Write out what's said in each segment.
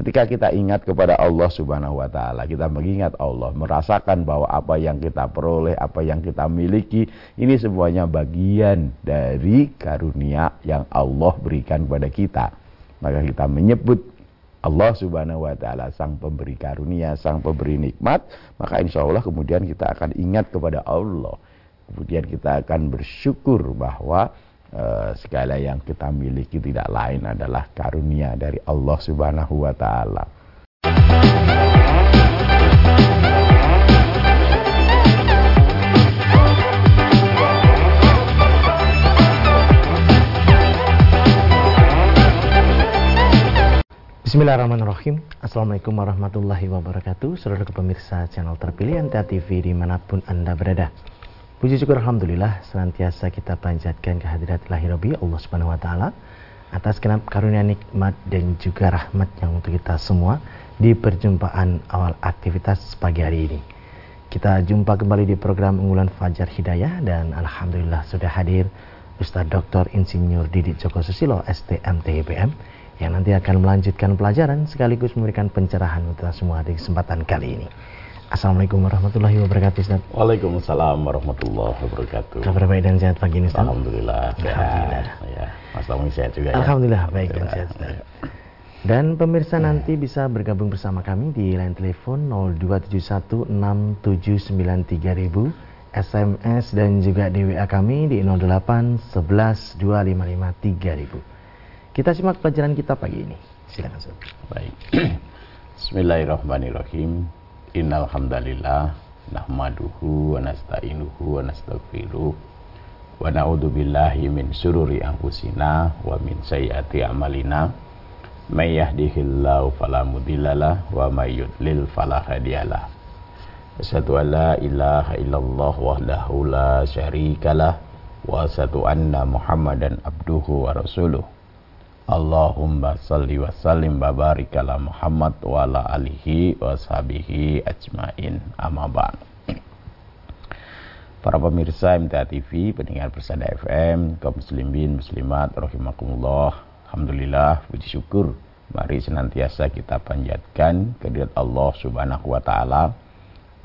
Ketika kita ingat kepada Allah Subhanahu wa taala, kita mengingat Allah, merasakan bahwa apa yang kita peroleh, apa yang kita miliki, ini semuanya bagian dari karunia yang Allah berikan kepada kita. Maka kita menyebut Allah subhanahu wa ta'ala sang pemberi karunia, sang pemberi nikmat, maka insya Allah kemudian kita akan ingat kepada Allah. Kemudian kita akan bersyukur bahwa uh, segala yang kita miliki tidak lain adalah karunia dari Allah subhanahu wa ta'ala. Bismillahirrahmanirrahim. Assalamualaikum warahmatullahi wabarakatuh. Saudara pemirsa channel terpilih NTA TV di mana pun Anda berada Puji syukur Alhamdulillah Senantiasa kita panjatkan kehadirat ilahi Rabbi Allah subhanahu wa ta'ala Atas kenap karunia nikmat dan juga rahmat yang untuk kita semua Di perjumpaan awal aktivitas pagi hari ini Kita jumpa kembali di program unggulan Fajar Hidayah Dan Alhamdulillah sudah hadir Ustadz Dr. Insinyur Didi Joko Susilo STMT IPM yang nanti akan melanjutkan pelajaran sekaligus memberikan pencerahan untuk semua di kesempatan kali ini. Assalamualaikum warahmatullahi wabarakatuh Ustaz. Waalaikumsalam warahmatullahi wabarakatuh. Kabar baik dan sehat pagi ini Ustaz? Alhamdulillah. Alhamdulillah. Ya, Mas Tommy sehat juga ya. Alhamdulillah baik dan sehat Ustaz. Ya. Dan pemirsa ya. nanti bisa bergabung bersama kami di line telepon 02716793000 SMS dan juga di WA kami di 08 11 255 3000. Kita simak pelajaran kita pagi ini. Silakan. Baik. Bismillahirrahmanirrahim. Innal hamdalillah nahmaduhu wa nasta'inuhu wa nastaghfiruh wa na'udzu min syururi anfusina wa min sayyiati a'malina. May yahdihillahu fala mudhillalah wa may yudlil fala hadiyalah. Asyhadu an la ilaha illallah wahdahu la syarikalah wa asyhadu anna Muhammadan abduhu wa rasuluh. Allahumma salli wa sallim wa barik ala Muhammad wa ala alihi wa sahbihi ajmain amma ba'd. Para pemirsa MTA TV, pendengar Persada FM, kaum muslimin, muslimat, rahimakumullah. Alhamdulillah, puji syukur. Mari senantiasa kita panjatkan kehadirat Allah Subhanahu wa taala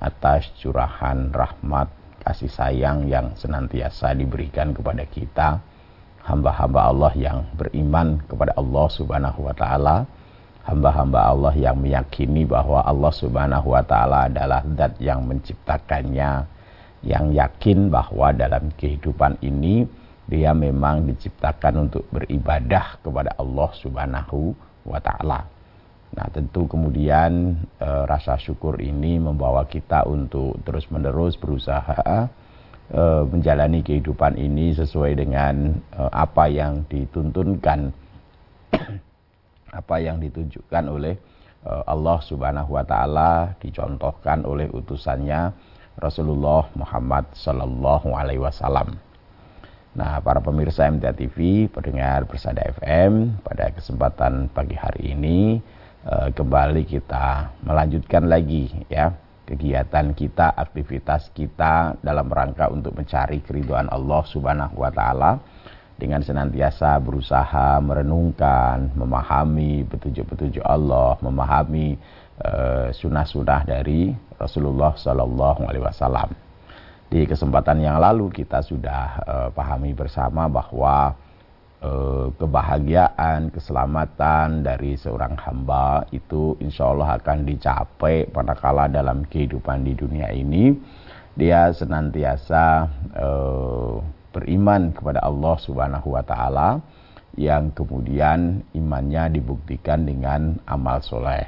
atas curahan rahmat kasih sayang yang senantiasa diberikan kepada kita hamba-hamba Allah yang beriman kepada Allah Subhanahu wa taala, hamba-hamba Allah yang meyakini bahwa Allah Subhanahu wa taala adalah zat yang menciptakannya, yang yakin bahwa dalam kehidupan ini dia memang diciptakan untuk beribadah kepada Allah Subhanahu wa taala. Nah, tentu kemudian e, rasa syukur ini membawa kita untuk terus-menerus berusaha e, menjalani kehidupan ini sesuai dengan e, apa yang dituntunkan apa yang ditunjukkan oleh e, Allah Subhanahu wa taala dicontohkan oleh utusannya Rasulullah Muhammad sallallahu alaihi wasallam. Nah, para pemirsa MTA TV, pendengar Persada FM, pada kesempatan pagi hari ini kembali kita melanjutkan lagi ya kegiatan kita, aktivitas kita dalam rangka untuk mencari keriduan Allah Subhanahu wa taala dengan senantiasa berusaha merenungkan, memahami petunjuk-petunjuk Allah, memahami uh, sunnah-sunnah dari Rasulullah Sallallahu Alaihi Wasallam. Di kesempatan yang lalu kita sudah uh, pahami bersama bahwa Eh, kebahagiaan, keselamatan dari seorang hamba itu insya Allah akan dicapai pada kala dalam kehidupan di dunia ini dia senantiasa uh, beriman kepada Allah Subhanahu wa taala yang kemudian imannya dibuktikan dengan amal soleh.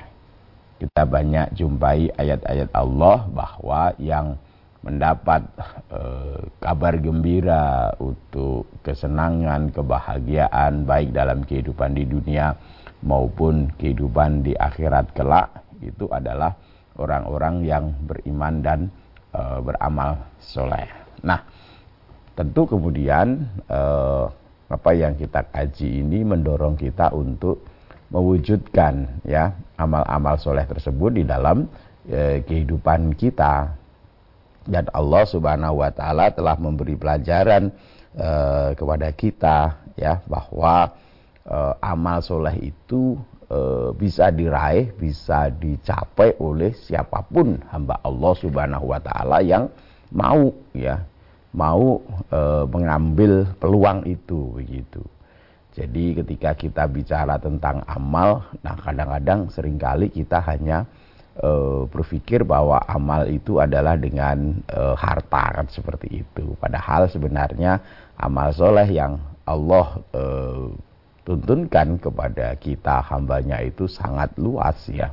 Kita banyak jumpai ayat-ayat Allah bahwa yang mendapat eh, kabar gembira untuk kesenangan, kebahagiaan baik dalam kehidupan di dunia maupun kehidupan di akhirat kelak itu adalah orang-orang yang beriman dan eh, beramal soleh. Nah, tentu kemudian eh, apa yang kita kaji ini mendorong kita untuk mewujudkan ya amal-amal soleh tersebut di dalam eh, kehidupan kita dan Allah Subhanahu wa taala telah memberi pelajaran uh, kepada kita ya bahwa uh, amal soleh itu e, bisa diraih, bisa dicapai oleh siapa pun hamba Allah Subhanahu wa taala yang mau ya, mau e, mengambil peluang itu begitu. Jadi ketika kita bicara tentang amal, nah kadang-kadang sering kali kita hanya e, berpikir bahwa amal itu adalah dengan e, harta kan seperti itu. Padahal sebenarnya amal soleh yang Allah e, tuntunkan kepada kita hambanya itu sangat luas ya.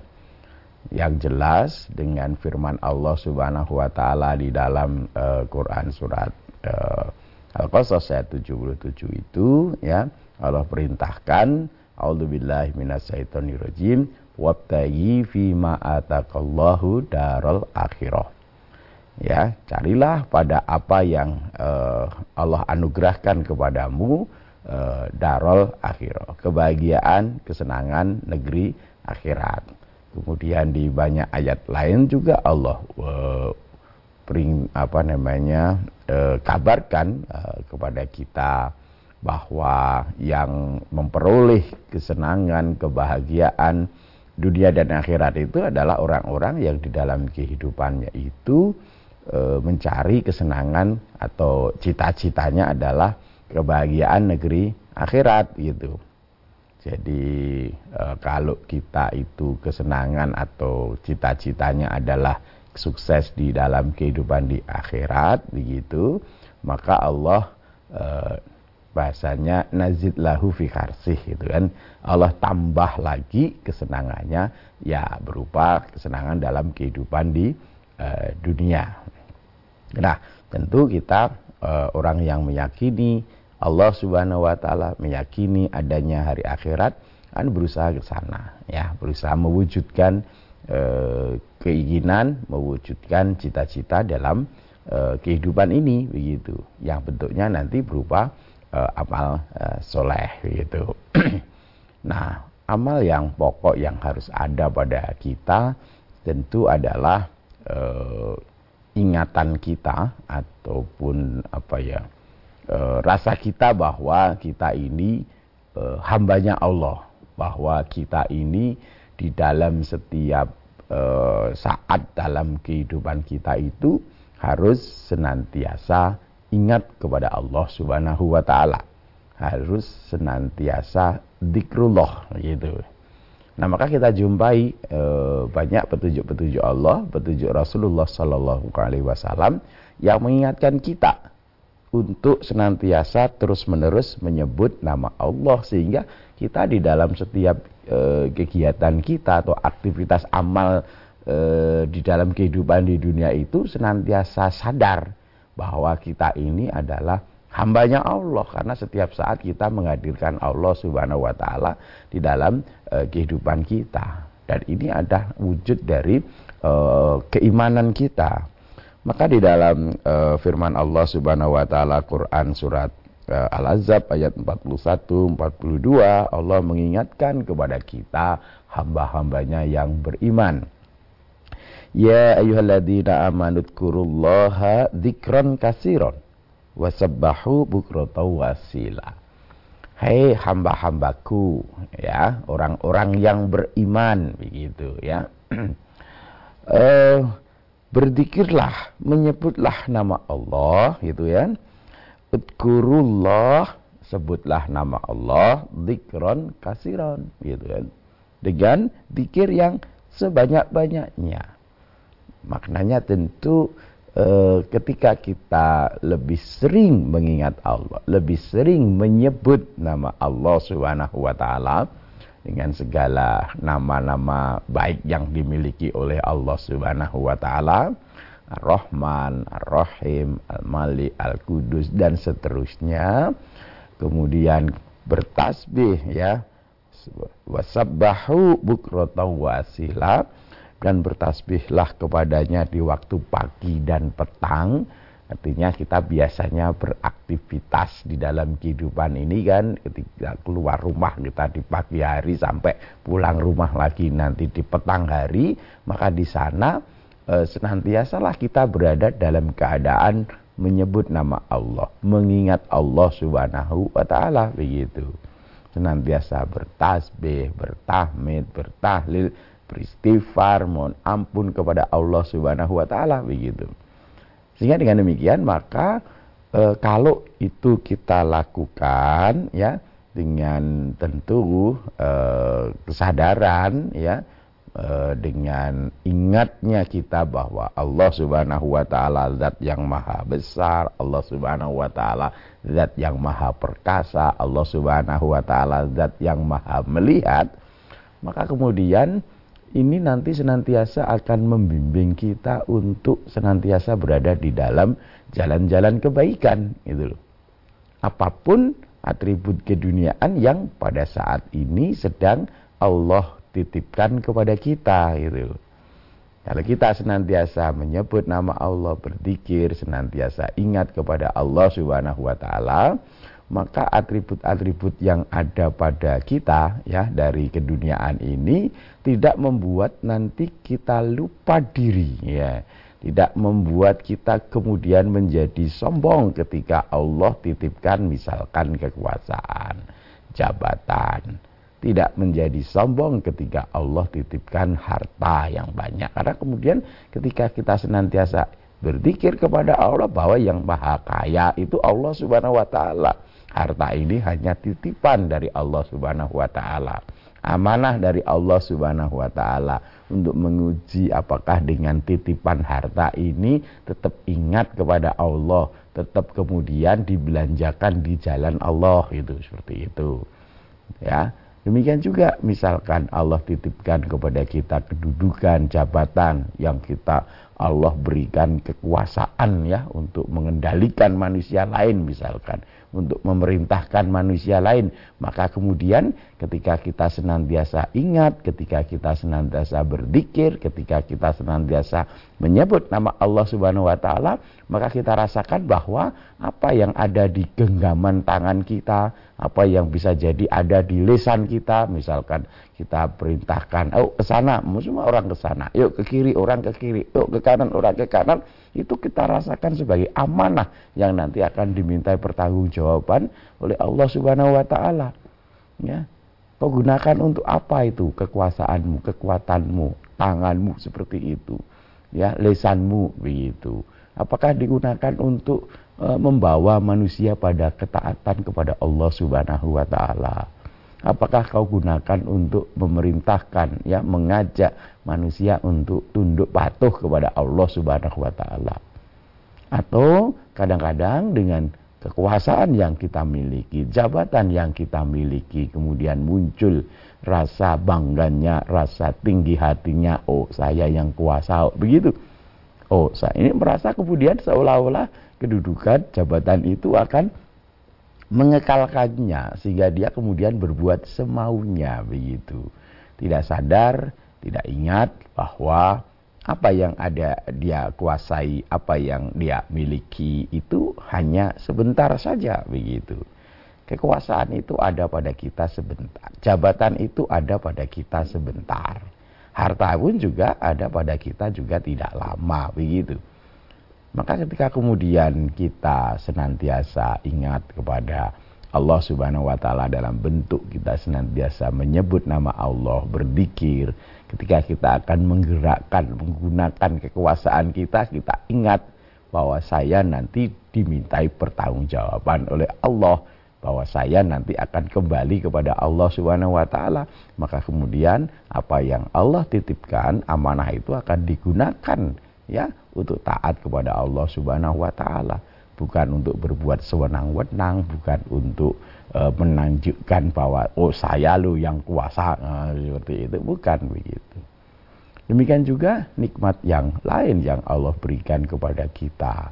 Yang jelas dengan firman Allah Subhanahu wa taala di dalam uh, Quran surat uh, Al-Qasas ayat 77 itu ya Allah perintahkan A'udzubillahi minasyaitonirrajim wabtaghi fima atakallahu daral akhirah. Ya, carilah pada apa yang uh, Allah anugerahkan kepadamu uh, darul akhirah, kebahagiaan, kesenangan negeri akhirat. Kemudian di banyak ayat lain juga Allah uh, bring apa namanya uh, kabarkan uh, kepada kita bahwa yang memperoleh kesenangan, kebahagiaan dunia dan akhirat itu adalah orang-orang yang di dalam kehidupannya itu e, mencari kesenangan atau cita-citanya adalah kebahagiaan negeri akhirat gitu. Jadi e, kalau kita itu kesenangan atau cita-citanya adalah sukses di dalam kehidupan di akhirat begitu, maka Allah e, bahasanya nazid lahu fi karsih gitu kan. Allah tambah lagi kesenangannya ya berupa kesenangan dalam kehidupan di e, dunia. Nah, tentu kita e, orang yang meyakini Allah Subhanahu wa taala meyakini adanya hari akhirat kan berusaha ke sana ya, berusaha mewujudkan e, keinginan, mewujudkan cita-cita dalam kehidupan ini begitu. Yang bentuknya nanti berupa e, amal e, soleh begitu. nah, amal yang pokok yang harus ada pada kita tentu adalah e, ingatan kita ataupun apa ya e, rasa kita bahwa kita ini e, hambanya Allah, bahwa kita ini di dalam setiap e, saat dalam kehidupan kita itu harus senantiasa ingat kepada Allah Subhanahu wa taala. Harus senantiasa zikrullah gitu. Nah, maka kita jumpai e, banyak petunjuk-petunjuk Allah, petunjuk Rasulullah sallallahu alaihi wasallam yang mengingatkan kita untuk senantiasa terus-menerus menyebut nama Allah sehingga kita di dalam setiap e, kegiatan kita atau aktivitas amal e, di dalam kehidupan di dunia itu senantiasa sadar bahwa kita ini adalah hambanya Allah. Karena setiap saat kita menghadirkan Allah Subhanahu wa taala di dalam e, kehidupan kita. Dan ini ada wujud dari e, keimanan kita. Maka di dalam uh, firman Allah Subhanahu wa taala Quran surat uh, Al-Azab ayat 41 42 Allah mengingatkan kepada kita hamba-hambanya yang beriman. Ya ayyuhalladzina amanu dzkurullaha dzikran katsiran wasabbahu bukrata wasila. Hai hey, hamba-hambaku ya, orang-orang yang beriman begitu ya. uh, berzikirlah, menyebutlah nama Allah gitu ya. Udkurullah, sebutlah nama Allah, zikron kasiron gitu kan. Dengan zikir yang sebanyak-banyaknya. Maknanya tentu eh, ketika kita lebih sering mengingat Allah, lebih sering menyebut nama Allah Subhanahu wa taala, dengan segala nama-nama baik yang dimiliki oleh Allah Subhanahu wa taala, Ar-Rahman, Ar-Rahim, Al-Malik, Al-Qudus dan seterusnya. Kemudian bertasbih ya. Wasabbahu bukrata wasila dan bertasbihlah kepadanya di waktu pagi dan petang Artinya kita biasanya beraktivitas di dalam kehidupan ini kan ketika keluar rumah kita di pagi hari sampai pulang rumah lagi nanti di petang hari, maka di sana e, senantiasalah kita berada dalam keadaan menyebut nama Allah, mengingat Allah Subhanahu wa taala begitu. senantiasa bertasbih, bertahmid, bertahlil, beristighfar, mohon ampun kepada Allah Subhanahu wa taala begitu. Sehingga dengan demikian maka e, kalau itu kita lakukan ya dengan tentu e, kesadaran ya e, dengan ingatnya kita bahwa Allah Subhanahu wa taala zat yang maha besar, Allah Subhanahu wa taala zat yang maha perkasa, Allah Subhanahu wa taala zat yang maha melihat, maka kemudian ini nanti senantiasa akan membimbing kita untuk senantiasa berada di dalam jalan-jalan kebaikan gitu loh. Apa pun atribut keduniaan yang pada saat ini sedang Allah titipkan kepada kita gitu loh. Kalau kita senantiasa menyebut nama Allah, berzikir, senantiasa ingat kepada Allah Subhanahu wa taala, maka atribut-atribut yang ada pada kita ya dari keduniaan ini tidak membuat nanti kita lupa diri ya. Tidak membuat kita kemudian menjadi sombong ketika Allah titipkan misalkan kekuasaan jabatan. Tidak menjadi sombong ketika Allah titipkan harta yang banyak. Karena kemudian ketika kita senantiasa berzikir kepada Allah bahwa yang maha kaya itu Allah Subhanahu wa taala Harta ini hanya titipan dari Allah Subhanahu wa taala. Amanah dari Allah Subhanahu wa taala untuk menguji apakah dengan titipan harta ini tetap ingat kepada Allah, tetap kemudian dibelanjakan di jalan Allah itu seperti itu. Ya. Demikian juga misalkan Allah titipkan kepada kita kedudukan, jabatan yang kita Allah berikan kekuasaan ya untuk mengendalikan manusia lain misalkan untuk memerintahkan manusia lain. Maka kemudian ketika kita senantiasa ingat, ketika kita senantiasa berzikir, ketika kita senantiasa menyebut nama Allah Subhanahu wa taala, maka kita rasakan bahwa apa yang ada di genggaman tangan kita, apa yang bisa jadi ada di lisan kita, misalkan kita perintahkan, "Oh, ke sana," semua orang ke sana. "Yuk ke kiri, orang ke kiri. Yuk ke kanan, orang ke kanan." Itu kita rasakan sebagai amanah yang nanti akan dimintai pertanggungjawaban oleh Allah Subhanahu wa taala. Ya. Kau gunakan untuk apa itu kekuasaanmu, kekuatanmu, tanganmu seperti itu. Ya, lesanmu begitu. Apakah digunakan untuk e, membawa manusia pada ketaatan kepada Allah Subhanahu wa taala? Apakah kau gunakan untuk memerintahkan ya mengajak manusia untuk tunduk patuh kepada Allah Subhanahu wa taala atau kadang-kadang dengan kekuasaan yang kita miliki, jabatan yang kita miliki, kemudian muncul rasa bangganya, rasa tinggi hatinya, oh saya yang kuasa, begitu. Oh, saya ini merasa kemudian seolah-olah kedudukan jabatan itu akan mengekalkannya sehingga dia kemudian berbuat semaunya begitu. Tidak sadar, tidak ingat bahwa apa yang ada dia kuasai, apa yang dia miliki itu hanya sebentar saja begitu. Kekuasaan itu ada pada kita sebentar. Jabatan itu ada pada kita sebentar. Harta pun juga ada pada kita juga tidak lama begitu. Maka ketika kemudian kita senantiasa ingat kepada Allah Subhanahu wa taala dalam bentuk kita senantiasa menyebut nama Allah, berzikir, ketika kita akan menggerakkan menggunakan kekuasaan kita, kita ingat bahwa saya nanti dimintai pertanggungjawaban oleh Allah bahwa saya nanti akan kembali kepada Allah Subhanahu wa taala. Maka kemudian apa yang Allah titipkan amanah itu akan digunakan ya untuk taat kepada Allah Subhanahu wa taala, bukan untuk berbuat sewenang-wenang, bukan untuk e, menunjukkan bahwa oh saya lu yang kuasa nah, seperti itu, bukan begitu. Demikian juga nikmat yang lain yang Allah berikan kepada kita.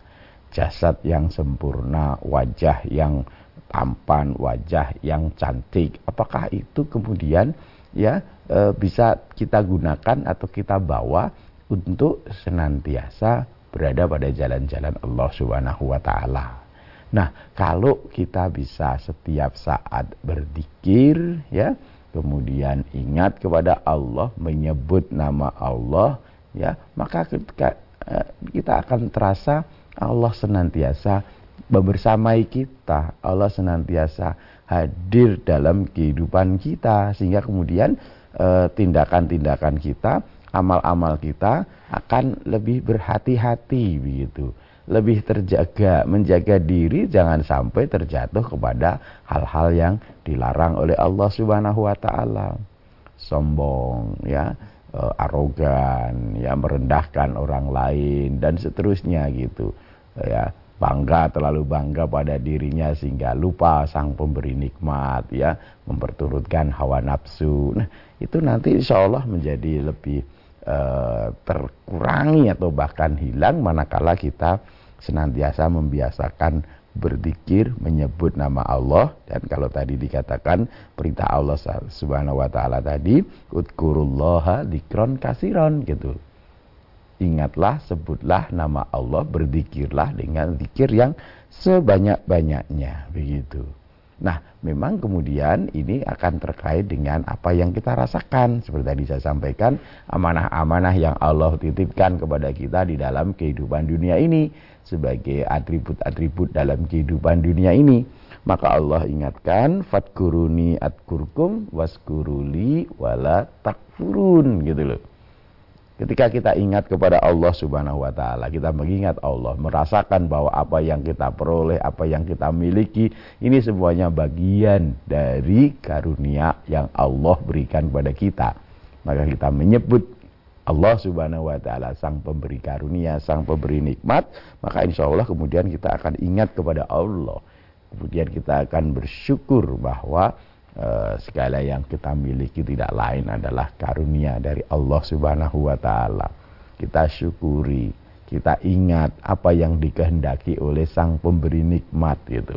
Jasad yang sempurna, wajah yang tampan, wajah yang cantik. Apakah itu kemudian ya e, bisa kita gunakan atau kita bawa untuk senantiasa berada pada jalan-jalan Allah Subhanahu wa taala. Nah, kalau kita bisa setiap saat berzikir ya, kemudian ingat kepada Allah, menyebut nama Allah ya, maka ketika eh, kita akan terasa Allah senantiasa bebersamai kita. Allah senantiasa hadir dalam kehidupan kita sehingga kemudian eh, tindakan-tindakan kita, amal-amal kita akan lebih berhati-hati begitu lebih terjaga, menjaga diri jangan sampai terjatuh kepada hal-hal yang dilarang oleh Allah Subhanahu wa taala. Sombong ya, eh, arogan, ya merendahkan orang lain dan seterusnya gitu. Ya, bangga terlalu bangga pada dirinya sehingga lupa sang pemberi nikmat ya, memperturutkan hawa nafsu. Nah, itu nanti insya Allah menjadi lebih terkurangi atau bahkan hilang manakala kita senantiasa membiasakan berzikir menyebut nama Allah dan kalau tadi dikatakan perintah Allah Subhanahu wa taala tadi udkurullaha dzikron kasiron gitu. Ingatlah, sebutlah nama Allah, berzikirlah dengan zikir yang sebanyak-banyaknya begitu. Nah, memang kemudian ini akan terkait dengan apa yang kita rasakan. Seperti tadi saya sampaikan, amanah-amanah yang Allah titipkan kepada kita di dalam kehidupan dunia ini sebagai atribut-atribut dalam kehidupan dunia ini. Maka Allah ingatkan, fatkuruni atkurkum waskuruli wala takfurun gitu loh. Ketika kita ingat kepada Allah Subhanahu wa taala, kita mengingat Allah, merasakan bahwa apa yang kita peroleh, apa yang kita miliki, ini semuanya bagian dari karunia yang Allah berikan kepada kita. Maka kita menyebut Allah Subhanahu wa taala sang pemberi karunia, sang pemberi nikmat, maka insya Allah kemudian kita akan ingat kepada Allah. Kemudian kita akan bersyukur bahwa Eh, segala yang kita miliki tidak lain adalah karunia dari Allah Subhanahu wa taala. Kita syukuri, kita ingat apa yang dikehendaki oleh Sang Pemberi nikmat itu.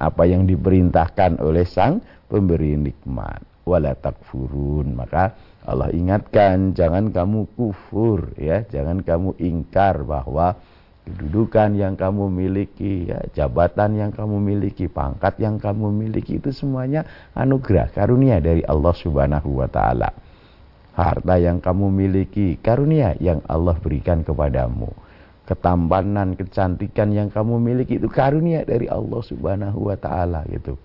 Apa yang diperintahkan oleh Sang Pemberi nikmat. Wala takfurun. Maka Allah ingatkan jangan kamu kufur ya, jangan kamu ingkar bahwa kedudukan yang kamu miliki, ya, jabatan yang kamu miliki, pangkat yang kamu miliki itu semuanya anugerah, karunia dari Allah Subhanahu wa taala. Harta yang kamu miliki, karunia yang Allah berikan kepadamu. Ketampanan, kecantikan yang kamu miliki itu karunia dari Allah Subhanahu wa taala gitu.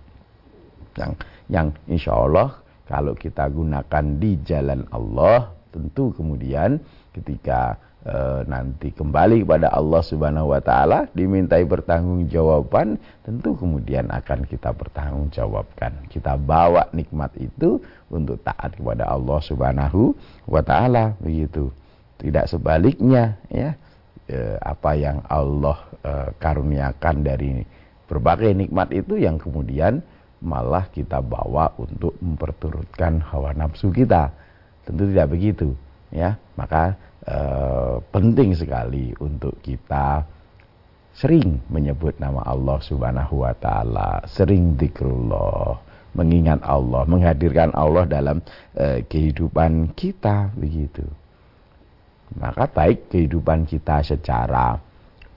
Yang yang insya Allah kalau kita gunakan di jalan Allah, tentu kemudian ketika e, nanti kembali kepada Allah Subhanahu wa taala dimintai pertanggungjawaban tentu kemudian akan kita pertanggungjawabkan. Kita bawa nikmat itu untuk taat kepada Allah Subhanahu wa taala begitu. Tidak sebaliknya ya e, apa yang Allah e, karuniakan dari berbagai nikmat itu yang kemudian malah kita bawa untuk memperturutkan hawa nafsu kita. Tentu tidak begitu ya. Maka Eh, penting sekali untuk kita sering menyebut nama Allah Subhanahu wa taala, sering zikrullah, mengingat Allah, menghadirkan Allah dalam uh, kehidupan kita begitu. Maka baik kehidupan kita secara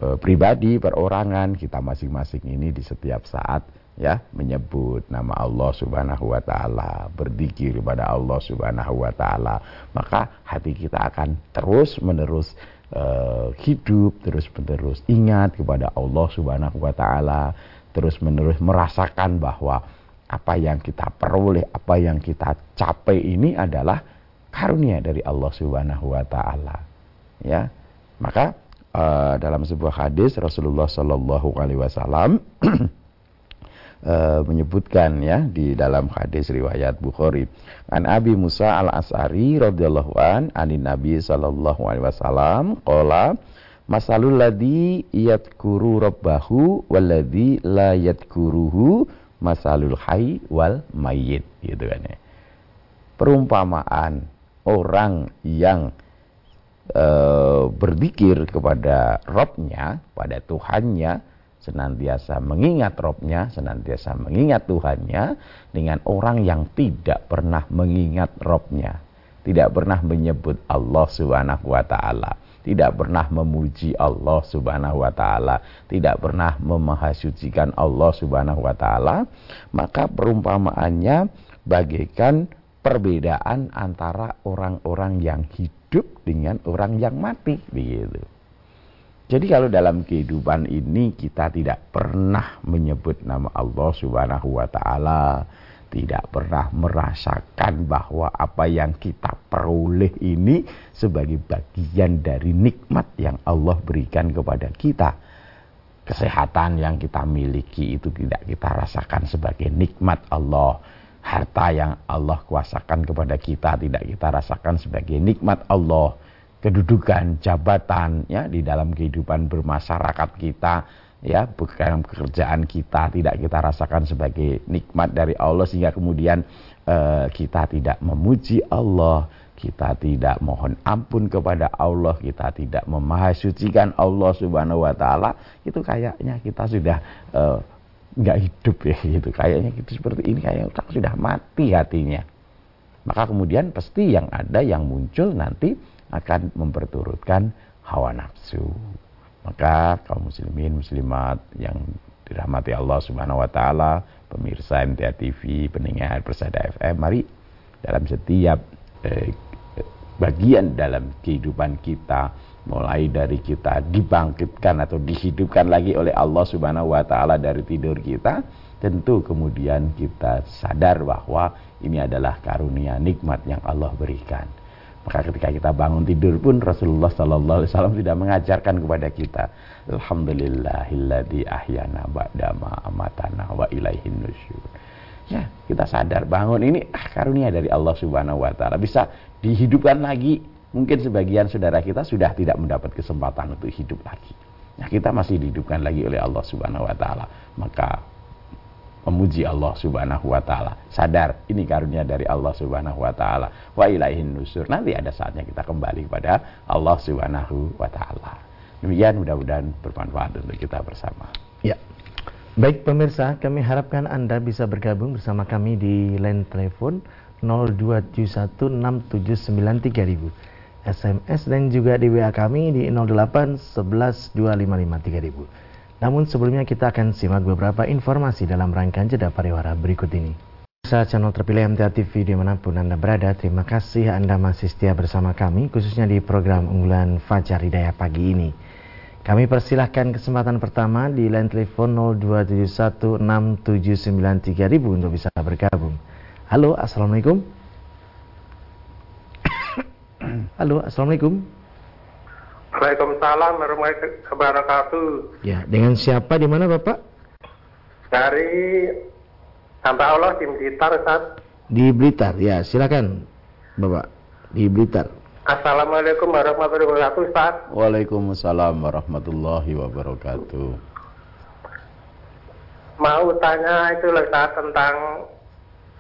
uh, pribadi, perorangan, kita masing-masing ini di setiap saat ya menyebut nama Allah Subhanahu wa taala, berzikir kepada Allah Subhanahu wa taala, maka hati kita akan terus-menerus uh, hidup, terus-menerus ingat kepada Allah Subhanahu wa taala, terus-menerus merasakan bahwa apa yang kita peroleh, apa yang kita capai ini adalah karunia dari Allah Subhanahu wa taala. Ya. Maka uh, dalam sebuah hadis Rasulullah Shallallahu alaihi wasallam e, menyebutkan ya di dalam hadis riwayat Bukhari. An Abi Musa al Asari radhiyallahu an anin Nabi sallallahu alaihi wasallam qala masalul ladzi yadhkuru rabbahu walladzi la yadhkuruhu masalul hayy wal mayyit gitu kan ya. Perumpamaan orang yang e, berzikir kepada Robnya, pada Tuhannya, senantiasa mengingat Robnya, senantiasa mengingat Tuhannya dengan orang yang tidak pernah mengingat Robnya, tidak pernah menyebut Allah Subhanahu wa taala, tidak pernah memuji Allah Subhanahu wa taala, tidak pernah memahasucikan Allah Subhanahu wa taala, maka perumpamaannya bagaikan perbedaan antara orang-orang yang hidup dengan orang yang mati begitu. Jadi kalau dalam kehidupan ini kita tidak pernah menyebut nama Allah Subhanahu wa taala, tidak pernah merasakan bahwa apa yang kita peroleh ini sebagai bagian dari nikmat yang Allah berikan kepada kita. Kesehatan yang kita miliki itu tidak kita rasakan sebagai nikmat Allah. Harta yang Allah kuasakan kepada kita tidak kita rasakan sebagai nikmat Allah kedudukan, jabatan ya di dalam kehidupan bermasyarakat kita ya bukan pekerjaan kita tidak kita rasakan sebagai nikmat dari Allah sehingga kemudian uh, kita tidak memuji Allah kita tidak mohon ampun kepada Allah kita tidak memahasucikan Allah subhanahu wa ta'ala. Itu kayaknya kita sudah uh, nggak hidup ya gitu. Kayaknya gitu seperti ini kayak sudah mati hatinya. Maka kemudian pasti yang ada yang muncul nanti akan memperturutkan hawa nafsu. Maka kaum muslimin muslimat yang dirahmati Allah Subhanahu wa taala, pemirsa MTA TV, pendengar Persada FM, mari dalam setiap eh, bagian dalam kehidupan kita mulai dari kita dibangkitkan atau dihidupkan lagi oleh Allah Subhanahu wa taala dari tidur kita tentu kemudian kita sadar bahwa ini adalah karunia nikmat yang Allah berikan maka ketika kita bangun tidur pun Rasulullah Sallallahu Alaihi Wasallam tidak mengajarkan kepada kita Alhamdulillahilladzi ahyana ba'dama amatana wa ilaihin nusyur. Ya, kita sadar bangun ini ah, karunia dari Allah Subhanahu wa taala bisa dihidupkan lagi. Mungkin sebagian saudara kita sudah tidak mendapat kesempatan untuk hidup lagi. Nah, kita masih dihidupkan lagi oleh Allah Subhanahu wa taala. Maka memuji Allah Subhanahu wa taala. Sadar ini karunia dari Allah Subhanahu wa taala. Wa ilaihin nusur. Nanti ada saatnya kita kembali kepada Allah Subhanahu wa taala. Demikian mudah-mudahan bermanfaat untuk kita bersama. Ya. Baik pemirsa, kami harapkan Anda bisa bergabung bersama kami di line telepon 02716793000. SMS dan juga di WA kami di 08 11 255 namun sebelumnya kita akan simak beberapa informasi dalam rangkaian jeda pariwara berikut ini. Saat channel terpilih MTA TV di mana pun Anda berada, terima kasih Anda masih setia bersama kami, khususnya di program unggulan Fajar Hidayah pagi ini. Kami persilahkan kesempatan pertama di line telepon 02716793000 untuk bisa bergabung. Halo, Assalamualaikum. Halo, Assalamualaikum. Waalaikumsalam warahmatullahi wabarakatuh. Ya, dengan siapa di mana Bapak? Dari hamba Allah di Blitar, Ustaz. Di Blitar, ya silakan Bapak. Di Blitar. Assalamualaikum warahmatullahi wabarakatuh, Ustaz. Waalaikumsalam warahmatullahi wabarakatuh. Mau tanya itu Ustaz tentang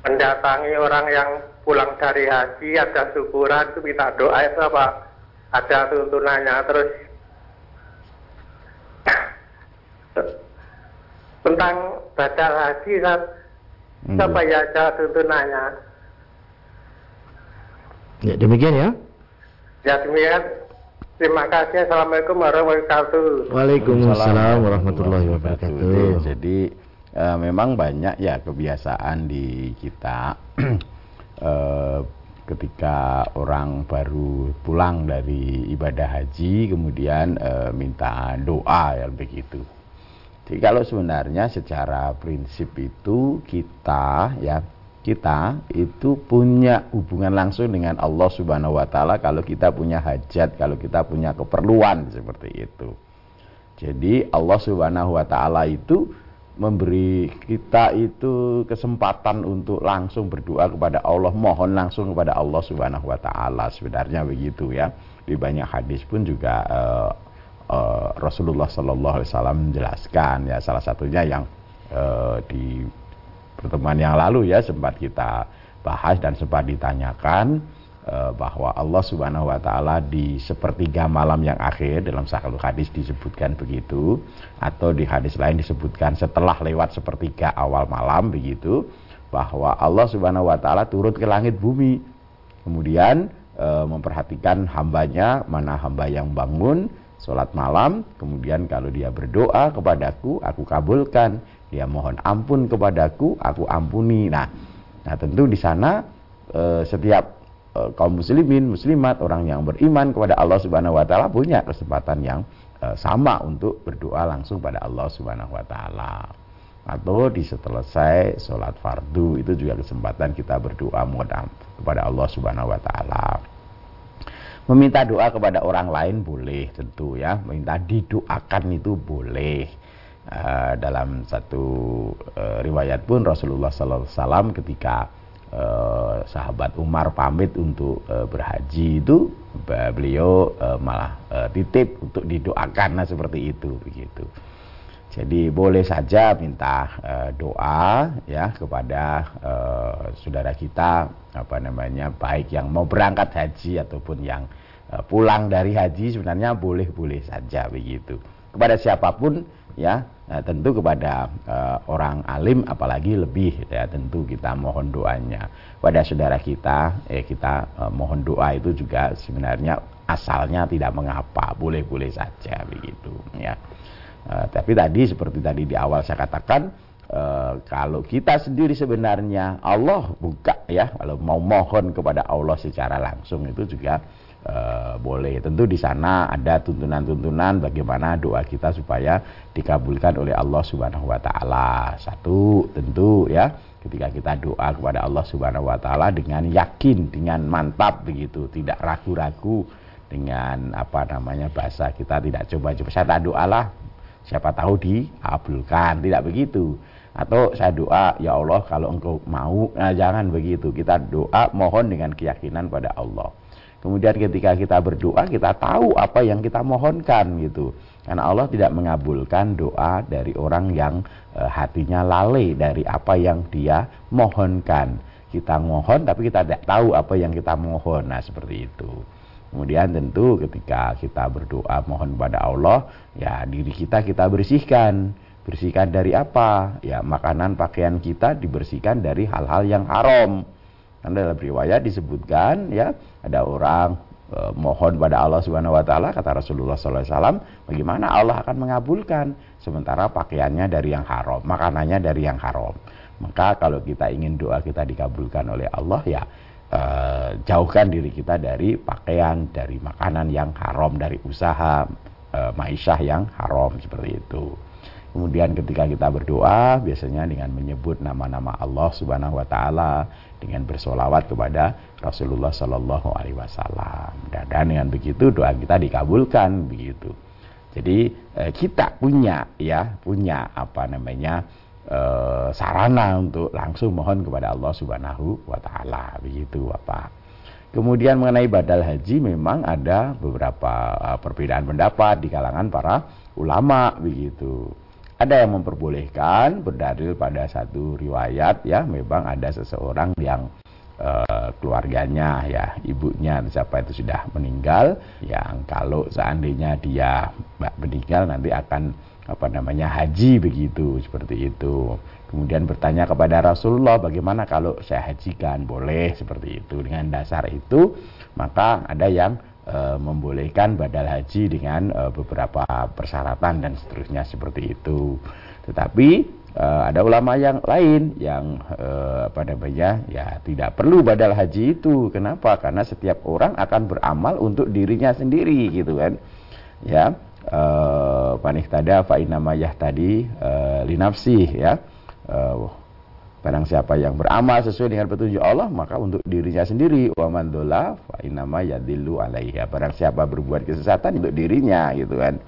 mendatangi orang yang pulang dari haji ada syukuran itu minta doa itu apa? Ada tuntunannya terus. Tentang badal haji kan siapa ya ada tuntunannya. Ya demikian ya. Ya demikian. Terima kasih. Assalamualaikum warahmatullahi wabarakatuh. Waalaikumsalam warahmatullahi wabarakatuh. jadi uh, memang banyak ya kebiasaan di kita. Uh, ketika orang baru pulang dari ibadah haji kemudian e, minta doa ya begitu. Jadi kalau sebenarnya secara prinsip itu kita ya kita itu punya hubungan langsung dengan Allah Subhanahu wa taala kalau kita punya hajat, kalau kita punya keperluan seperti itu. Jadi Allah Subhanahu wa taala itu memberi kita itu kesempatan untuk langsung berdoa kepada Allah, mohon langsung kepada Allah Subhanahu wa taala. Sebenarnya begitu ya. Di banyak hadis pun juga uh, uh, Rasulullah sallallahu alaihi wasallam menjelaskan ya salah satunya yang uh, di pertemuan yang lalu ya sempat kita bahas dan sempat ditanyakan bahwa Allah Subhanahu wa taala di sepertiga malam yang akhir dalam satu hadis disebutkan begitu atau di hadis lain disebutkan setelah lewat sepertiga awal malam begitu bahwa Allah Subhanahu wa taala turun ke langit bumi. Kemudian e, memperhatikan hambanya mana hamba yang bangun sholat malam. Kemudian kalau dia berdoa kepadaku aku kabulkan. Dia mohon ampun kepadaku aku ampuni. Nah nah tentu di sana e, setiap uh, kaum muslimin, muslimat, orang yang beriman kepada Allah Subhanahu wa taala punya kesempatan yang uh, sama untuk berdoa langsung pada Allah Subhanahu wa taala. Atau di selesai sholat fardu itu juga kesempatan kita berdoa kepada Allah Subhanahu wa taala. Meminta doa kepada orang lain boleh tentu ya, minta didoakan itu boleh Uh, dalam satu uh, riwayat pun Rasulullah SAW ketika uh, sahabat Umar pamit untuk uh, berhaji itu beliau uh, malah uh, titip untuk didoakan nah seperti itu begitu. Jadi boleh saja minta uh, doa ya kepada uh, saudara kita apa namanya baik yang mau berangkat haji ataupun yang uh, pulang dari haji sebenarnya boleh-boleh saja begitu. Kepada siapa pun ya nah, tentu kepada uh, orang alim apalagi lebih ya tentu kita mohon doanya. Pada saudara kita eh kita uh, mohon doa itu juga sebenarnya asalnya tidak mengapa boleh-boleh saja begitu ya. Uh, tapi tadi seperti tadi di awal saya katakan Uh, kalau kita sendiri sebenarnya Allah buka ya kalau mau mohon kepada Allah secara langsung itu juga uh, boleh. Tentu di sana ada tuntunan-tuntunan bagaimana doa kita supaya dikabulkan oleh Allah Subhanahu wa taala. Satu, tentu ya, ketika kita doa kepada Allah Subhanahu wa taala dengan yakin, dengan mantap begitu, tidak ragu-ragu dengan apa namanya bahasa kita tidak coba-coba. Saya tak doalah siapa tahu dikabulkan. Tidak begitu. Atau saya doa ya Allah kalau engkau mau nah jangan begitu. Kita doa mohon dengan keyakinan pada Allah Kemudian ketika kita berdoa kita tahu apa yang kita mohonkan gitu. Karena Allah tidak mengabulkan doa dari orang yang e, hatinya lalai dari apa yang dia mohonkan. Kita mohon tapi kita tidak tahu apa yang kita mohon. Nah, seperti itu. Kemudian tentu ketika kita berdoa mohon pada Allah, ya diri kita kita bersihkan. Bersihkan dari apa? Ya makanan pakaian kita dibersihkan dari hal-hal yang haram karena dalam riwayat disebutkan ya ada orang e, mohon pada Allah Subhanahu wa taala kata Rasulullah SAW bagaimana Allah akan mengabulkan sementara pakaiannya dari yang haram, makanannya dari yang haram. Maka kalau kita ingin doa kita dikabulkan oleh Allah ya e, jauhkan diri kita dari pakaian, dari makanan yang haram, dari usaha e, maisyah yang haram seperti itu. Kemudian ketika kita berdoa biasanya dengan menyebut nama-nama Allah Subhanahu wa taala dengan bersolawat kepada Rasulullah Shallallahu alaihi wasallam. Dan, dengan begitu doa kita dikabulkan begitu. Jadi eh, kita punya ya, punya apa namanya? Eh, sarana untuk langsung mohon kepada Allah Subhanahu wa taala begitu apa. Kemudian mengenai badal haji memang ada beberapa uh, perbedaan pendapat di kalangan para ulama begitu. Ada yang memperbolehkan berdalil pada satu riwayat ya. Memang ada seseorang yang uh, keluarganya ya ibunya siapa itu sudah meninggal yang kalau seandainya dia meninggal nanti akan apa namanya haji begitu seperti itu. Kemudian bertanya kepada Rasulullah bagaimana kalau saya hajikan? Boleh? Seperti itu. Dengan dasar itu maka ada yang membolehkan badal haji dengan e, beberapa persyaratan dan seterusnya seperti itu. Tetapi e, ada ulama yang lain yang apa namanya ya tidak perlu badal haji itu. Kenapa? Karena setiap orang akan beramal untuk dirinya sendiri gitu kan. Ya. E, panik tada fa inama tadi linafsih ya. E, Barang siapa yang beramal sesuai dengan petunjuk Allah, maka untuk dirinya sendiri. Wa man fa inama alaiha. Barang siapa berbuat kesesatan untuk dirinya gitu kan.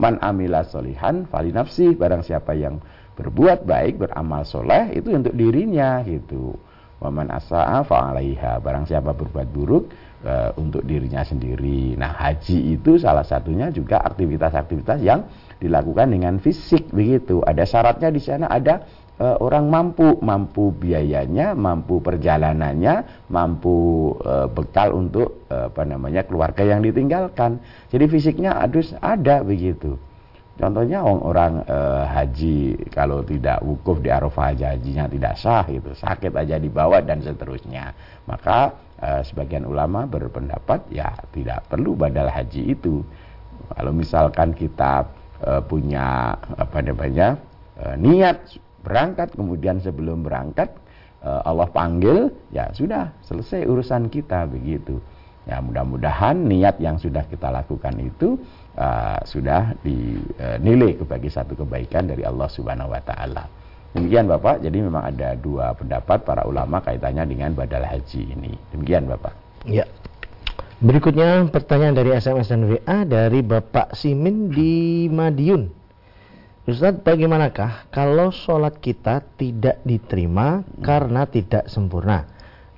Man amila solihan fali nafsi. Barang siapa yang berbuat baik, beramal soleh, itu untuk dirinya gitu. Wa man asa'a fa alaiha. Barang siapa berbuat buruk, uh, untuk dirinya sendiri. Nah, haji itu salah satunya juga aktivitas-aktivitas yang dilakukan dengan fisik begitu. Ada syaratnya di sana ada uh, orang mampu, mampu biayanya, mampu perjalanannya, mampu uh, bekal untuk uh, apa namanya keluarga yang ditinggalkan. Jadi fisiknya harus ada begitu. Contohnya orang, orang haji kalau tidak wukuf di Arafah haji hajinya tidak sah gitu, sakit aja dibawa dan seterusnya. Maka uh, sebagian ulama berpendapat ya tidak perlu badal haji itu. Kalau misalkan kita uh, punya apa namanya niat berangkat kemudian sebelum berangkat uh, Allah panggil, ya sudah selesai urusan kita begitu. Ya mudah-mudahan niat yang sudah kita lakukan itu uh, sudah dinilai sebagai satu kebaikan dari Allah Subhanahu wa taala. Demikian Bapak, jadi memang ada dua pendapat para ulama kaitannya dengan badal haji ini. Demikian Bapak. Ya. Berikutnya pertanyaan dari SMS dan WA dari Bapak Simin di Madiun. Ustaz, bagaimanakah kalau sholat kita tidak diterima karena tidak sempurna?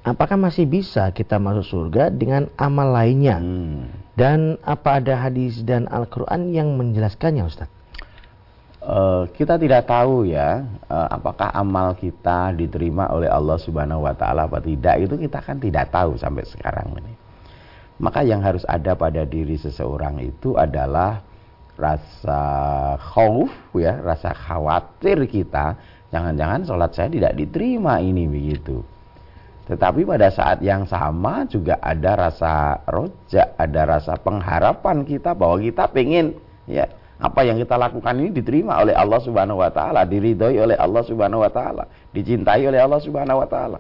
Apakah masih bisa kita masuk surga dengan amal lainnya? Hmm. Dan apa ada hadis dan Al-Quran yang menjelaskannya Ustaz? Uh, kita tidak tahu ya uh, apakah amal kita diterima oleh Allah Subhanahu wa taala apa tidak itu kita kan tidak tahu sampai sekarang ini. Maka yang harus ada pada diri seseorang itu adalah rasa khauf ya, rasa khawatir kita jangan-jangan sholat saya tidak diterima ini begitu. Tetapi pada saat yang sama juga ada rasa rojak, ada rasa pengharapan kita bahwa kita pengen ya apa yang kita lakukan ini diterima oleh Allah Subhanahu wa taala, diridhoi oleh Allah Subhanahu wa taala, dicintai oleh Allah Subhanahu wa taala.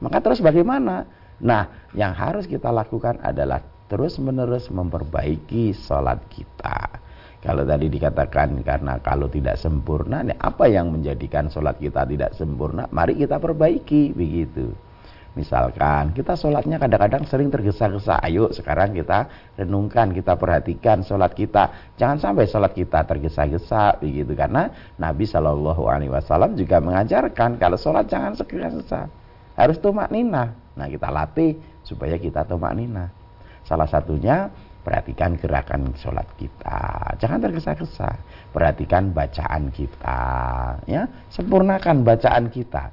Maka terus bagaimana? Nah, yang harus kita lakukan adalah terus-menerus memperbaiki sholat kita. Kalau tadi dikatakan karena kalau tidak sempurna, apa yang menjadikan sholat kita tidak sempurna? Mari kita perbaiki begitu. Misalkan kita sholatnya kadang-kadang sering tergesa-gesa. Ayo sekarang kita renungkan, kita perhatikan sholat kita. Jangan sampai sholat kita tergesa-gesa begitu karena Nabi Shallallahu Alaihi Wasallam juga mengajarkan kalau sholat jangan tergesa-gesa, harus tumak nina. Nah kita latih supaya kita tumak nina. Salah satunya perhatikan gerakan sholat kita, jangan tergesa-gesa. Perhatikan bacaan kita, ya sempurnakan bacaan kita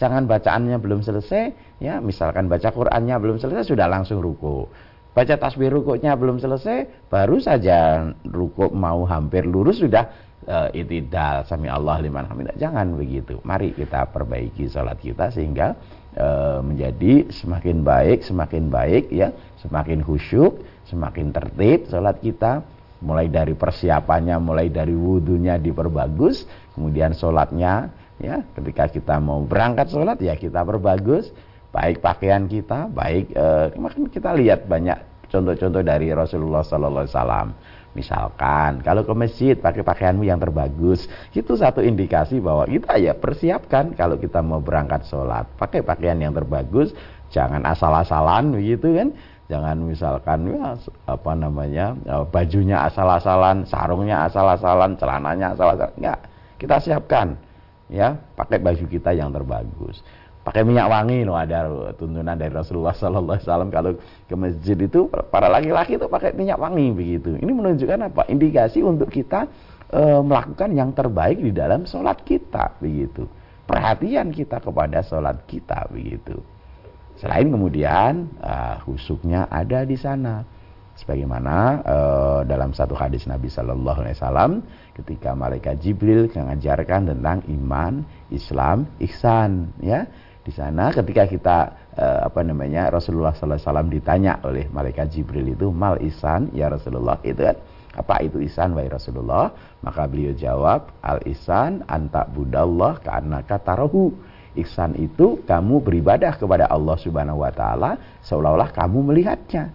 Jangan bacaannya belum selesai, ya misalkan baca Qurannya belum selesai sudah langsung ruku. Baca tasbih rukuknya belum selesai, baru saja ruku mau hampir lurus sudah uh, itidal sami Allah liman hamidah. Jangan begitu. Mari kita perbaiki sholat kita sehingga uh, menjadi semakin baik, semakin baik ya, semakin khusyuk, semakin tertib sholat kita. Mulai dari persiapannya, mulai dari wudhunya diperbagus, kemudian sholatnya ya ketika kita mau berangkat sholat ya kita berbagus baik pakaian kita baik eh, kita lihat banyak contoh-contoh dari Rasulullah Sallallahu Alaihi Wasallam. Misalkan kalau ke masjid pakai pakaianmu yang terbagus. Itu satu indikasi bahwa kita ya persiapkan kalau kita mau berangkat sholat. Pakai pakaian yang terbagus jangan asal-asalan begitu kan jangan misalkan ya apa namanya eh, bajunya asal-asalan sarungnya asal-asalan celananya asal-asalan. Enggak. Kita siapkan ya pakai baju kita yang terbagus. Pakai minyak wangi loh ada tuntunan dari Rasulullah Sallallahu Alaihi Wasallam kalau ke masjid itu para laki-laki itu pakai minyak wangi begitu. Ini menunjukkan apa? Indikasi untuk kita e, melakukan yang terbaik di dalam sholat kita begitu. Perhatian kita kepada sholat kita begitu selain kemudian uh, husuknya ada di sana. Sebagaimana uh, dalam satu hadis Nabi Shallallahu Alaihi Wasallam ketika malaikat Jibril mengajarkan tentang iman, Islam, ihsan, ya. Di sana ketika kita uh, apa namanya Rasulullah Sallallahu Alaihi Wasallam ditanya oleh malaikat Jibril itu mal ihsan ya Rasulullah? Itu kan apa itu ihsan wahai Rasulullah? Maka beliau jawab al ihsan anta budallah karena kata rohu ihsan itu kamu beribadah kepada Allah Subhanahu wa taala seolah-olah kamu melihatnya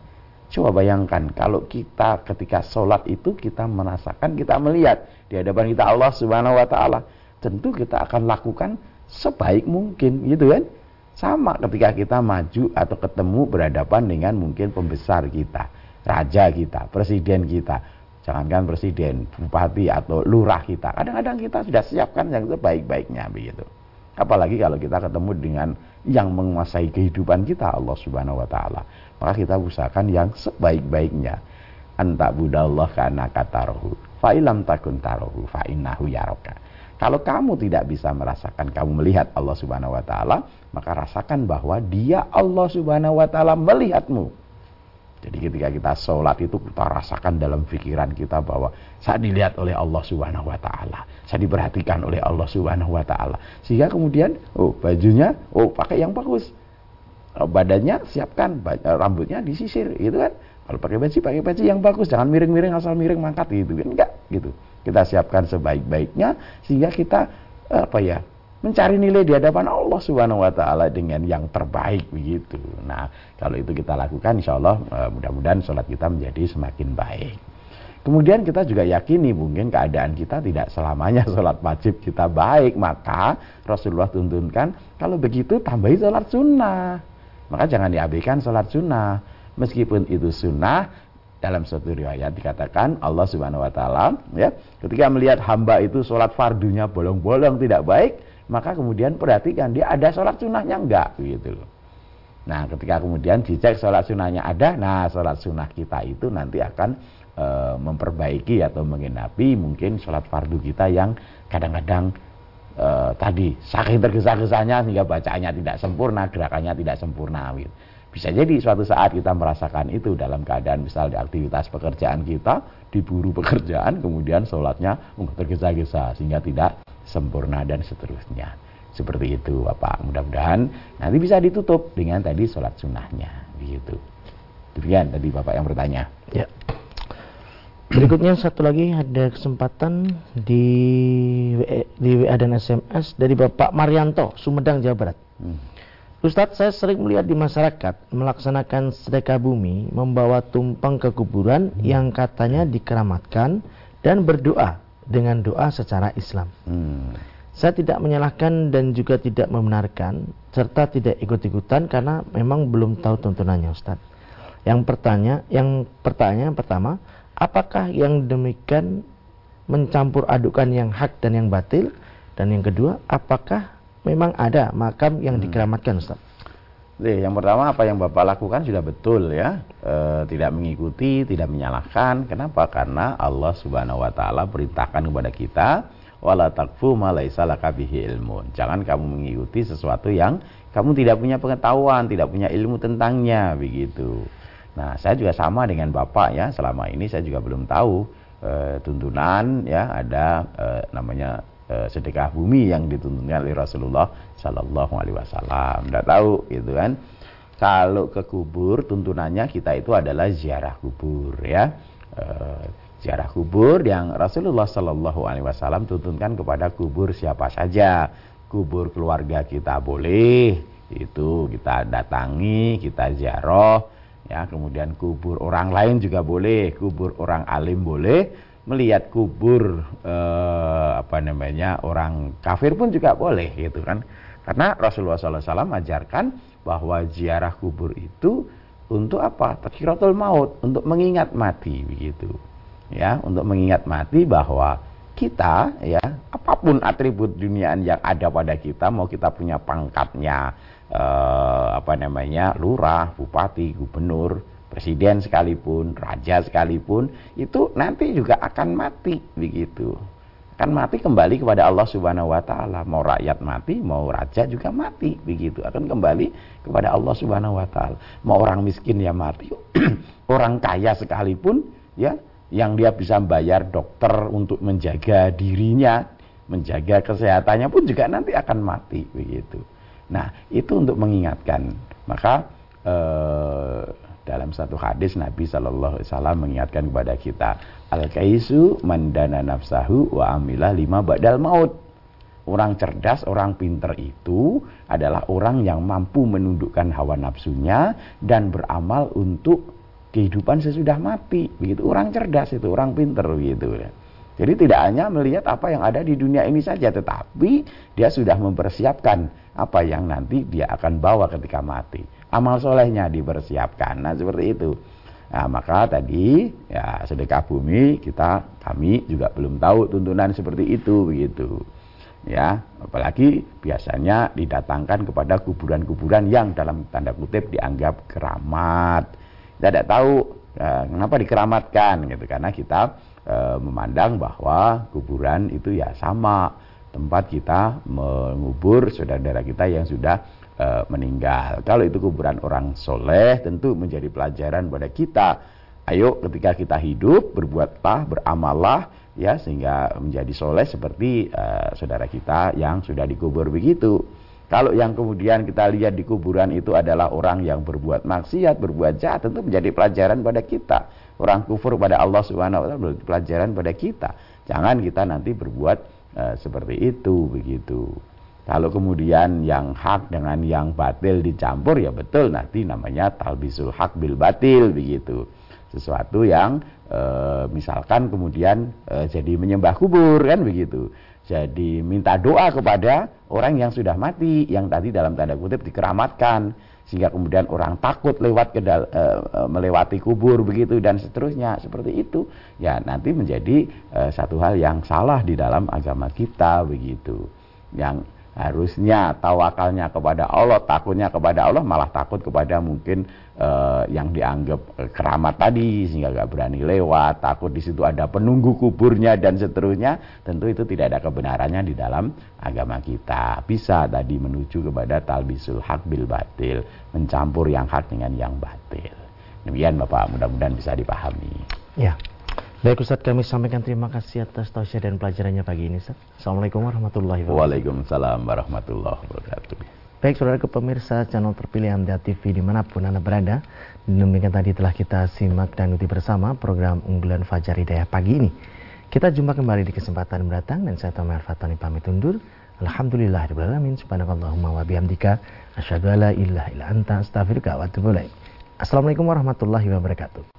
Coba bayangkan kalau kita ketika sholat itu kita merasakan, kita melihat di hadapan kita Allah Subhanahu Wa Taala, tentu kita akan lakukan sebaik mungkin, gitu kan? Sama ketika kita maju atau ketemu berhadapan dengan mungkin pembesar kita, raja kita, presiden kita, jangankan presiden, bupati atau lurah kita. Kadang-kadang kita sudah siapkan yang sebaik-baiknya begitu. Apalagi kalau kita ketemu dengan yang menguasai kehidupan kita Allah Subhanahu wa taala. Maka kita usahakan yang sebaik-baiknya. Anta budallah karena fa ilam takun fa innahu yaroka kalau kamu tidak bisa merasakan kamu melihat Allah Subhanahu wa taala maka rasakan bahwa dia Allah Subhanahu wa taala melihatmu jadi ketika kita sholat itu kita rasakan dalam pikiran kita bahwa saat dilihat oleh Allah Subhanahu wa taala, saat diperhatikan oleh Allah Subhanahu wa taala. Sehingga kemudian oh bajunya oh pakai yang bagus. Eh, badannya siapkan eh, rambutnya disisir gitu kan kalau pakai baju pakai baju yang bagus jangan miring-miring asal miring mangkat gitu kan enggak gitu kita siapkan sebaik-baiknya sehingga kita apa ya mencari nilai di hadapan Allah Subhanahu wa taala dengan yang terbaik begitu. Nah, kalau itu kita lakukan insya Allah uh, mudah-mudahan sholat kita menjadi semakin baik. Kemudian kita juga yakini mungkin keadaan kita tidak selamanya sholat wajib kita baik. Maka Rasulullah tuntunkan kalau begitu tambahi sholat sunnah. Maka jangan diabaikan sholat sunnah. Meskipun itu sunnah, dalam suatu riwayat dikatakan Allah Subhanahu wa taala ya ketika melihat hamba itu sholat fardunya bolong-bolong tidak baik maka kemudian perhatikan dia ada sholat sunnahnya enggak? Gitu loh. Nah ketika kemudian dicek sholat sunnahnya ada nah sholat sunnah kita itu nanti akan e, memperbaiki atau mengenapi mungkin sholat fardu kita yang kadang-kadang e, tadi saking tergesa-gesanya sehingga bacaannya tidak sempurna gerakannya tidak sempurna gitu. Bisa jadi suatu saat kita merasakan itu dalam keadaan misal di aktivitas pekerjaan kita, diburu pekerjaan, kemudian sholatnya tergesa-gesa sehingga tidak sempurna dan seterusnya. Seperti itu Bapak. Mudah-mudahan nanti bisa ditutup dengan tadi sholat sunnahnya. Begitu. Demikian tadi Bapak yang bertanya. Ya. Berikutnya satu lagi ada kesempatan di WA, di WA dan SMS dari Bapak Marianto, Sumedang, Jawa Barat. Hmm. Ustadz, saya sering melihat di masyarakat melaksanakan sedekah bumi, membawa tumpeng ke kuburan hmm. yang katanya dikeramatkan dan berdoa dengan doa secara Islam. Hmm. Saya tidak menyalahkan dan juga tidak membenarkan serta tidak ikut-ikutan karena memang belum tahu tuntunannya Ustadz. Yang pertanya, yang pertanyaan pertama, apakah yang demikian mencampur adukan yang hak dan yang batil? Dan yang kedua, apakah memang ada makam yang hmm. dikeramatkan Ustaz. Yang pertama apa yang Bapak lakukan sudah betul ya. E, tidak mengikuti, tidak menyalahkan. Kenapa? Karena Allah Subhanahu wa taala perintahkan kepada kita wala takfu ma laisa ilmun. Jangan kamu mengikuti sesuatu yang kamu tidak punya pengetahuan, tidak punya ilmu tentangnya begitu. Nah, saya juga sama dengan Bapak ya. Selama ini saya juga belum tahu e, tuntunan ya ada e, namanya sedekah bumi yang dituntunkan oleh Rasulullah Shallallahu Alaihi Wasallam. Tidak tahu gitu kan. Kalau ke kubur tuntunannya kita itu adalah ziarah kubur ya. E, ziarah kubur yang Rasulullah Shallallahu Alaihi Wasallam tuntunkan kepada kubur siapa saja. Kubur keluarga kita boleh itu kita datangi, kita ziarah ya kemudian kubur orang lain juga boleh kubur orang alim boleh melihat kubur eh, apa namanya orang kafir pun juga boleh gitu kan karena Rasulullah SAW ajarkan bahwa ziarah kubur itu untuk apa takiratul maut untuk mengingat mati begitu ya untuk mengingat mati bahwa kita ya apa pun atribut dunia yang ada pada kita mau kita punya pangkatnya eh, apa namanya lurah bupati gubernur presiden sekalipun, raja sekalipun, itu nanti juga akan mati begitu. Akan mati kembali kepada Allah Subhanahu wa taala. Mau rakyat mati, mau raja juga mati begitu. Akan kembali kepada Allah Subhanahu wa taala. Mau orang miskin ya mati, orang kaya sekalipun ya yang dia bisa bayar dokter untuk menjaga dirinya, menjaga kesehatannya pun juga nanti akan mati begitu. Nah, itu untuk mengingatkan. Maka eh, dalam satu hadis Nabi Shallallahu Alaihi Wasallam mengingatkan kepada kita al kaisu mandana nafsahu wa amilah lima badal maut. Orang cerdas orang pinter itu adalah orang yang mampu menundukkan hawa nafsunya dan beramal untuk kehidupan sesudah mati. Begitu orang cerdas itu orang pinter begitu jadi tidak hanya melihat apa yang ada di dunia ini saja tetapi dia sudah mempersiapkan apa yang nanti dia akan bawa ketika mati amal solehnya dipersiapkan. Nah seperti itu. Nah, maka tadi ya sedekah bumi kita kami juga belum tahu tuntunan seperti itu begitu. Ya, apalagi biasanya didatangkan kepada kuburan-kuburan yang dalam tanda kutip dianggap keramat. Kita tidak tahu ya, kenapa dikeramatkan gitu karena kita e, memandang bahwa kuburan itu ya sama tempat kita mengubur saudara-saudara kita yang sudah e, meninggal. Kalau itu kuburan orang soleh tentu menjadi pelajaran pada kita. Ayo ketika kita hidup berbuatlah, beramallah ya sehingga menjadi soleh seperti e, saudara kita yang sudah dikubur begitu. Kalau yang kemudian kita lihat di kuburan itu adalah orang yang berbuat maksiat, berbuat jahat, tentu menjadi pelajaran pada kita. Orang kufur pada Allah Subhanahu wa taala pelajaran pada kita. Jangan kita nanti berbuat uh, seperti itu begitu. Kalau kemudian yang hak dengan yang batil dicampur ya betul nanti namanya talbisul hak bil batil begitu. Sesuatu yang e, misalkan kemudian e, jadi menyembah kubur kan begitu. Jadi minta doa kepada orang yang sudah mati yang tadi dalam tanda kutip dikeramatkan sehingga kemudian orang takut lewat ke dal, e, melewati kubur begitu dan seterusnya. Seperti itu. Ya nanti menjadi e, satu hal yang salah di dalam agama kita begitu. Yang harusnya tawakalnya kepada Allah, takutnya kepada Allah, malah takut kepada mungkin uh, yang dianggap keramat tadi sehingga gak berani lewat, takut di situ ada penunggu kuburnya dan seterusnya. Tentu itu tidak ada kebenarannya di dalam agama kita. Bisa tadi menuju kepada talbisul hak bil batil, mencampur yang hak dengan yang batil. Demikian Bapak, mudah-mudahan bisa dipahami. Ya. Baik Ustaz, kami sampaikan terima kasih atas tausiah dan pelajarannya pagi ini Ustaz. Assalamualaikum warahmatullahi wabarakatuh. Waalaikumsalam warahmatullahi wabarakatuh. Baik saudara ke pemirsa channel terpilih Anda TV di mana pun Anda berada. Demikian tadi telah kita simak dan ikuti bersama program unggulan Fajar Hidayah pagi ini. Kita jumpa kembali di kesempatan mendatang dan saya Tomar Fatani pamit undur. Alhamdulillah alamin subhanakallahumma wa bihamdika asyhadu alla ilaha illa anta astaghfiruka wa atubu Assalamualaikum warahmatullahi wabarakatuh.